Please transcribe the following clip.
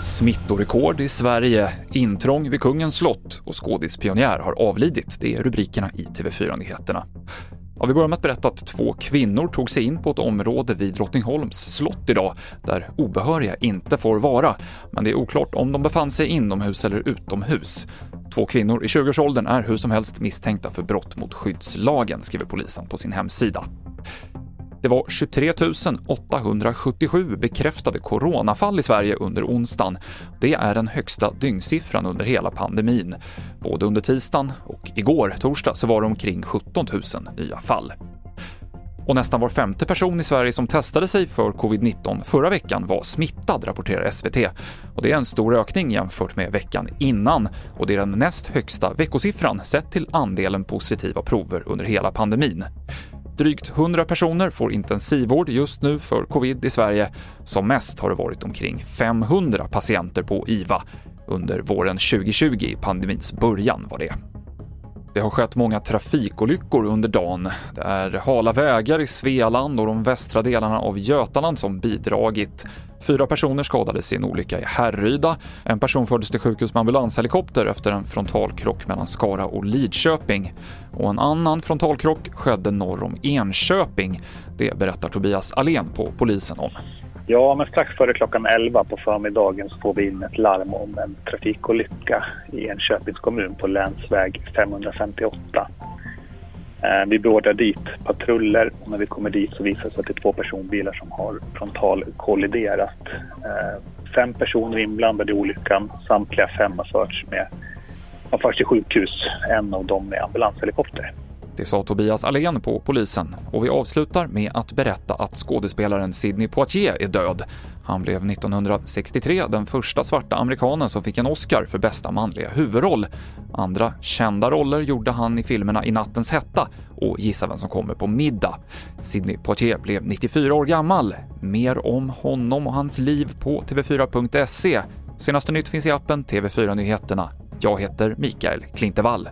Smittorekord i Sverige, intrång vid Kungens slott och skådispionjär har avlidit. Det är rubrikerna i TV4-nyheterna. Ja, vi börjar med att berätta att två kvinnor tog sig in på ett område vid Drottningholms slott idag, där obehöriga inte får vara. Men det är oklart om de befann sig inomhus eller utomhus. Två kvinnor i 20-årsåldern är hur som helst misstänkta för brott mot skyddslagen, skriver polisen på sin hemsida. Det var 23 877 bekräftade coronafall i Sverige under onsdagen. Det är den högsta dygnssiffran under hela pandemin. Både under tisdagen och igår, torsdag, så var det omkring 17 000 nya fall. Och nästan var femte person i Sverige som testade sig för covid-19 förra veckan var smittad, rapporterar SVT. Och det är en stor ökning jämfört med veckan innan och det är den näst högsta veckosiffran sett till andelen positiva prover under hela pandemin. Drygt 100 personer får intensivvård just nu för covid i Sverige. Som mest har det varit omkring 500 patienter på IVA. Under våren 2020, i pandemins början, var det. Det har skett många trafikolyckor under dagen. Det är hala vägar i Svealand och de västra delarna av Götaland som bidragit. Fyra personer skadades i en olycka i Härryda. En person fördes till sjukhus med ambulanshelikopter efter en frontalkrock mellan Skara och Lidköping. Och en annan frontalkrock skedde norr om Enköping. Det berättar Tobias Alén på polisen om. Ja, men strax före klockan 11 på förmiddagen så får vi in ett larm om en trafikolycka i Enköpings kommun på länsväg 558. Eh, vi beordrar dit patruller och när vi kommer dit så visar det sig att det är två personbilar som har frontalkolliderat. Eh, fem personer inblandade i olyckan, samtliga fem har förts, med, har förts till sjukhus, en av dem med ambulanshelikopter. Det sa Tobias Allén på polisen och vi avslutar med att berätta att skådespelaren Sidney Poitier är död. Han blev 1963 den första svarta amerikanen som fick en Oscar för bästa manliga huvudroll. Andra kända roller gjorde han i filmerna I nattens hetta och Gissa vem som kommer på middag. Sidney Poitier blev 94 år gammal. Mer om honom och hans liv på tv4.se. Senaste nytt finns i appen TV4 Nyheterna. Jag heter Mikael Klintevall.